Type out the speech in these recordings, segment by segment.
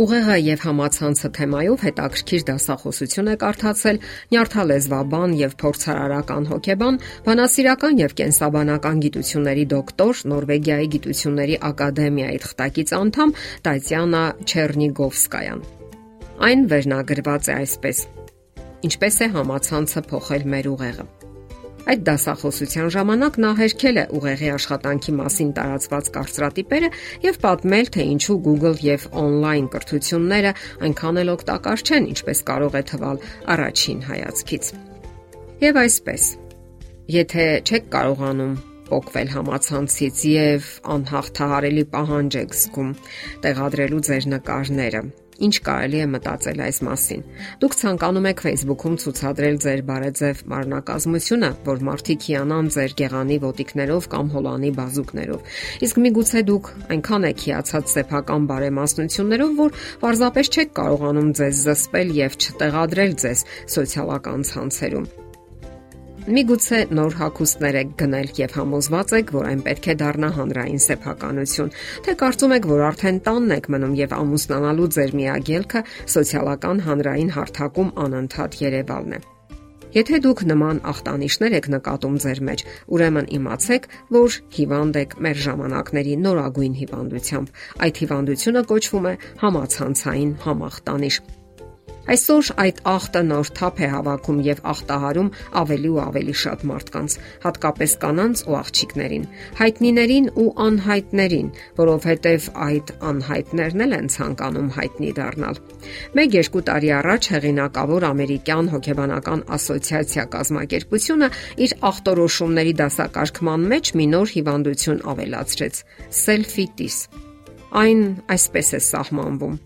Ուղեղը եւ համացանցը թեմայով հետաքրքիր դասախոսություն է կարդացել նյարդալեզվաբան եւ փորձարարական հոգեբան, բանասիրական եւ կենսաբանական գիտությունների դոկտոր, Նորվեգիայի գիտությունների ակադեմիայի թղթակից անդամ Տատյանա Չեռնիգովսկայան։ Այն վերնագրված է այսպես. Ինչպես է համացանցը փոխել մեր ուղեղը։ Այդ դասախոսության ժամանակ նա հերքել է ուղեղի աշխատանքի մասին տարածված կարծրատիպերը եւ պատմել, թե ինչու Google եւ on-line կրթությունները այնքան էլ օգտակար չեն, ինչպես կարող է թվալ առաջին հայացքից։ Եվ այսպես. Եթե չեք կարողանում փոխվել համացանցից եւ անհաղթահարելի պահանջ եք զգում տեղադրելու ձեր նկարները Ինչ կարելի է մտածել այս մասին։ Դուք ցանկանում եք Facebook-ում ցուցադրել ձեր բարեձև մարնակազմությունը, որ մարդիկ հիանան ձեր գեղանի ոտիկներով կամ հոլանի բազուկներով։ Իսկ միգուցե դուք այնքան եք հիացած սեփական բարեմասնություններով, որ պարզապես չեք կարողանում ձեզ զսպել եւ չտեղադրել ձեզ սոցիալական ցանցերում։ Միգուցե նոր հակոստներ եք գնել եւ համոզված եք, որ այն պետք է դառնա հանրային սեփականություն, թե կարծում եք, որ արդեն տանն եք մնում եւ ամուսնանալու ձեր միագելքը սոցիալական հանրային հարթակում անընդհատ Երևանն է։ Եթե դուք նման ախտանիշներ եք նկատում ձեր մեջ, ուրեմն իմացեք, որ հիվանդ եք մեր ժամանակների նորագույն հիվանդությամբ։ Այդ հիվանդությունը կոչվում է համացանցային համախտանիշ Այսօր այդ ախտը նոր թափ է հավաքում եւ ախտահարում ավելի ու ավելի շատ մարդկանց, հատկապես կանանց ու աղջիկներին, հայտնիներին ու անհայտներին, որովհետեւ այդ անհայտներն էլ են ցանկանում հայտնի դառնալ։ 1-2 տարի առաջ հեղինակավոր ամերիկյան հոգեբանական ասոցիացիա կազմակերպությունը իր ախտորոշումների դասակարգման մեջ մի նոր հիվանդություն ավելացրեց՝ սելֆիտիս։ Այն այսպես է սահմանվում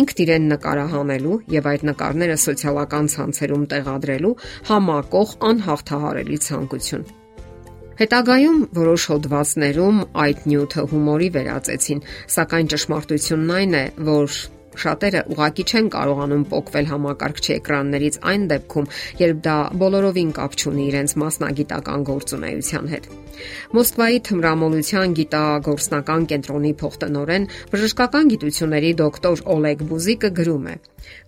ինքն իրեն նկարահանելու եւ այդ նկարները սոցիալական ցանցերում տեղադրելու համակող անհաղթահարելի ցանկություն։ Հետագայում որոշ հոդվածներում այդ նյութը հումորի վերածեցին, սակայն ճշմարտությունն այն է, որ Շատերը ուղակի չեն կարողանում փոխվել համակարգչի էկրաններից այն դեպքում, երբ դա բոլորովին կապ չունի իրենց մասնագիտական գործունեության հետ։ Մոսկվայի թմրամոլության գիտագործնական կենտրոնի փոխտնօրեն բժշկական գիտությունների դոկտոր Օլեգ Բուզիկը գրում է.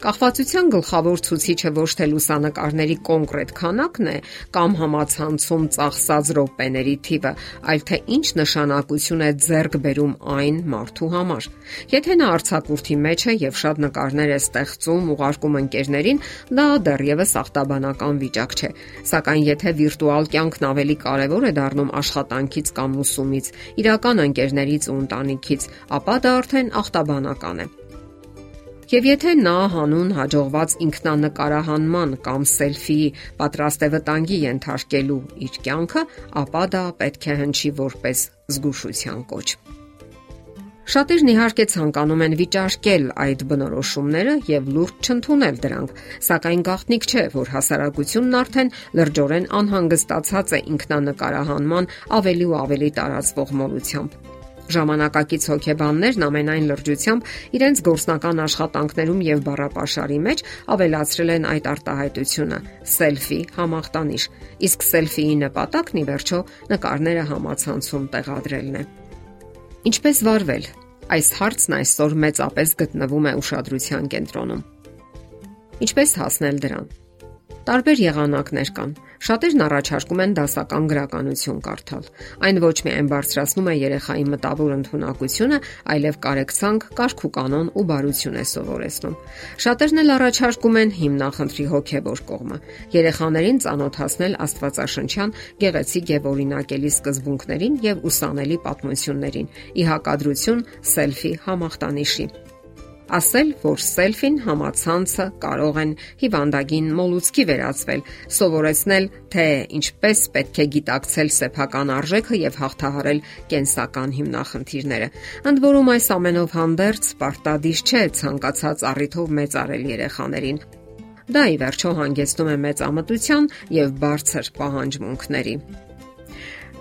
Կախվածության գլխավոր ցուցիչը ոչ թե լուսանկարների կոնկրետ քանակն է կամ համացանցում ծախսած րոպեների թիվը, այլ թե ինչ նշանակություն է ձեռք բերում այն մարդու համար։ Եթե նա արցակուրտի մեջ է եւ շատ նկարներ է ստեղծում, ուղարկում ընկերներին, դա դեռևս ախտաբանական վիճակ չէ։ Սակայն եթե վիրտուալ կյանքն ավելի կարևոր է դառնում աշխատանքից կամ ուսումից, իրական ընկերներից ու ընտանիքից, ապա դա արդեն ախտաբանական է։ Եվ եթե նա հանուն հաջողված ինքնանկարահանման կամ սելֆիի պատրաստ է վտանգի ենթարկելու իր կյանքը, ապա դա պետք է հնչի որպես զգուշության կոչ։ Շատերն իհարկե ցանկանում են վիճարկել այդ բնորոշումները եւ լուրջ չընդունել դրանք, սակայն գաղտնիք չէ, որ հասարակությունն արդեն լրջորեն անհանգստացած է ինքնանկարահանման ավելի ու ավելի տարածվող մոլությամբ։ Ժամանակակից հոգեբաններն ամենայն լրջությամբ իրենց գործնական աշխատանքներում եւ բառապաշարի մեջ ավելացրել են այդ արտահայտությունը՝ սելֆի համախտանիշ։ Իսկ սելֆիի նպատակն ի վերջո նկարները համացանցում տեղադրելն է։ Ինչպես վարվել։ Այս հարցն այսօր մեծապես գտնվում է ուշադրության կենտրոնում։ Ինչպես հասնել դրան։ Տարբեր եղանակներ կան։ Շատերն առաջարկում են դասական գրականություն կարդալ։ Այն ոչ միայն բարձրացնում է երեխայի մտավոր ընդունակությունը, այլև կարեկցանք, կարգ ու կանոն ու բարություն է սովորեցնում։ Շատերն էլ առաջարկում են հիմնախնդրի հոգևոր կողմը։ Երեխաներին ծանոթացնել Աստվածաշնչյան գեղեցիկ եւ օրինակելի սկզբունքներին եւ ուսանելի պատմություններին՝ ի հակադրություն սելֆի համախտանիշի ասել, որ սելֆին համացանցը կարող են հիվանդագին մոլուցքի վերածվել, սովորեցնել, թե ինչպես պետք է գիտակցել սեփական արժեքը եւ հաղթահարել կենսական հիմնախնդիրները։ Ընդ որում այս ամենով հանդերձ պարտադիր չէ ցանկացած առիթով մեծարել երեխաներին։ Դա ի վերջո հանգեցնում է մեծ ամտության եւ բարձր պահանջմունքների։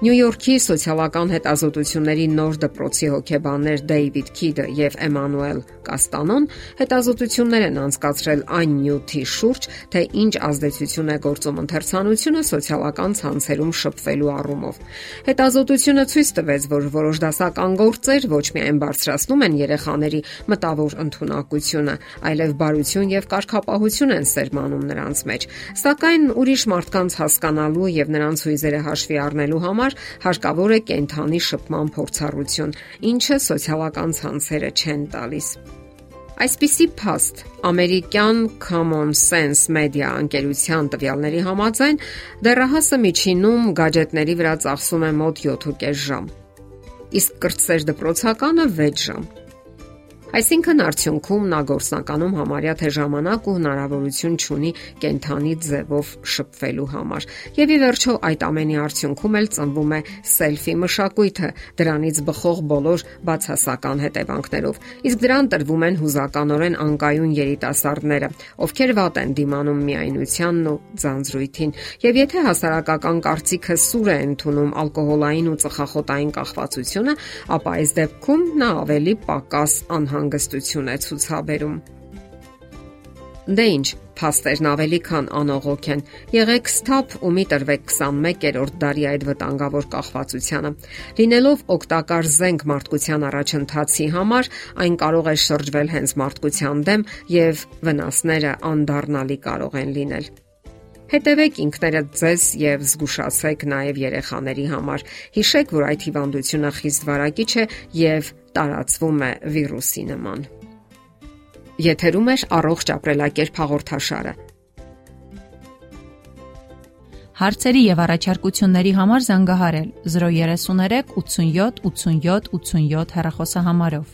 Նյու Յորքի սոցիալական հետազոտությունների նոր դպրոցի հոկեբաններ Դեյվիդ Քիդը եւ Էմանուել Կաստանոն հետազոտություններ են անցկացրել այն նյութի շուրջ, թե ինչ ազդեցություն է գործում ընթերցանությունը սոցիալական ցանցերում շփվելու առումով։ Հետազոտությունը ցույց տվեց, որ որոշ դասական գործեր ոչ միայն բարձրացնում են երեխաների մտավոր ընդունակությունը, այլև բարություն եւ կարգապահություն են սերմանում նրանց մեջ։ Սակայն ուրիշ մարդկանց հասկանալու եւ նրանց հույզերը հաշվի առնելու համար հարկավոր է կենթանի շփման փորձառություն, ինչը սոցիալական ցանցերը չեն տալիս։ Այսպիսի փաստ ամերիկյան Common Sense Media ընկերության տվյալների համաձայն դեռահասը միջինում գadgetների վրա ծախսում է մոտ 7.5 ժամ, իսկ կրտսեր դպրոցականը 6 ժամ։ Այսինքն արդյունքում նա գործնականում համարյա թե ժամանակ ու հնարավորություն ունի կենթանի ձևով շփվելու համար։ Եվ ի վերջո այդ ամենի արդյունքում էլ ծնվում է սելֆի մշակույթը, դրանից բխող բոլոր բացասական հետևանքներով։ Իսկ դրան տրվում են հուզականորեն անկայուն երիտասարդները, ովքեր վատ են դիմանում միայնությանն ու ձանձրույթին։ Եվ եթե հասարակական կարծիքը սուր է ընդունում ալկոհոլային ու ծխախոտային կախվածությունը, ապա այս դեպքում նա ավելի պակաս անհանգ անհանգստություն է ցուցաբերում։ Դե ինչ, փաստերն ավելի քան անողոք են։ Եղեք սթափ ու մի տրվեք 21-րդ դարի այդ վտանգավոր կախվածությանը։ Լինելով օգտակար զենք մարդկության առաջընթացի համար, այն կարող է շրջվել հենց մարդկության դեմ եւ վնասները անդառնալի կարող են լինել։ Հետևեք ինքներդ ձեզ եւ զգուշացեք նաեւ երեխաների համար։ Հիշեք, որ այդ հիվանդությունը խիստ վարակիչ է եւ տարածվում է վիրուսի նման։ Եթերում է առողջ ապրելակերպ հաղորդաշարը։ Հարցերի եւ առաջարկությունների համար զանգահարել 033 87 87 87 հեռախոսահամարով։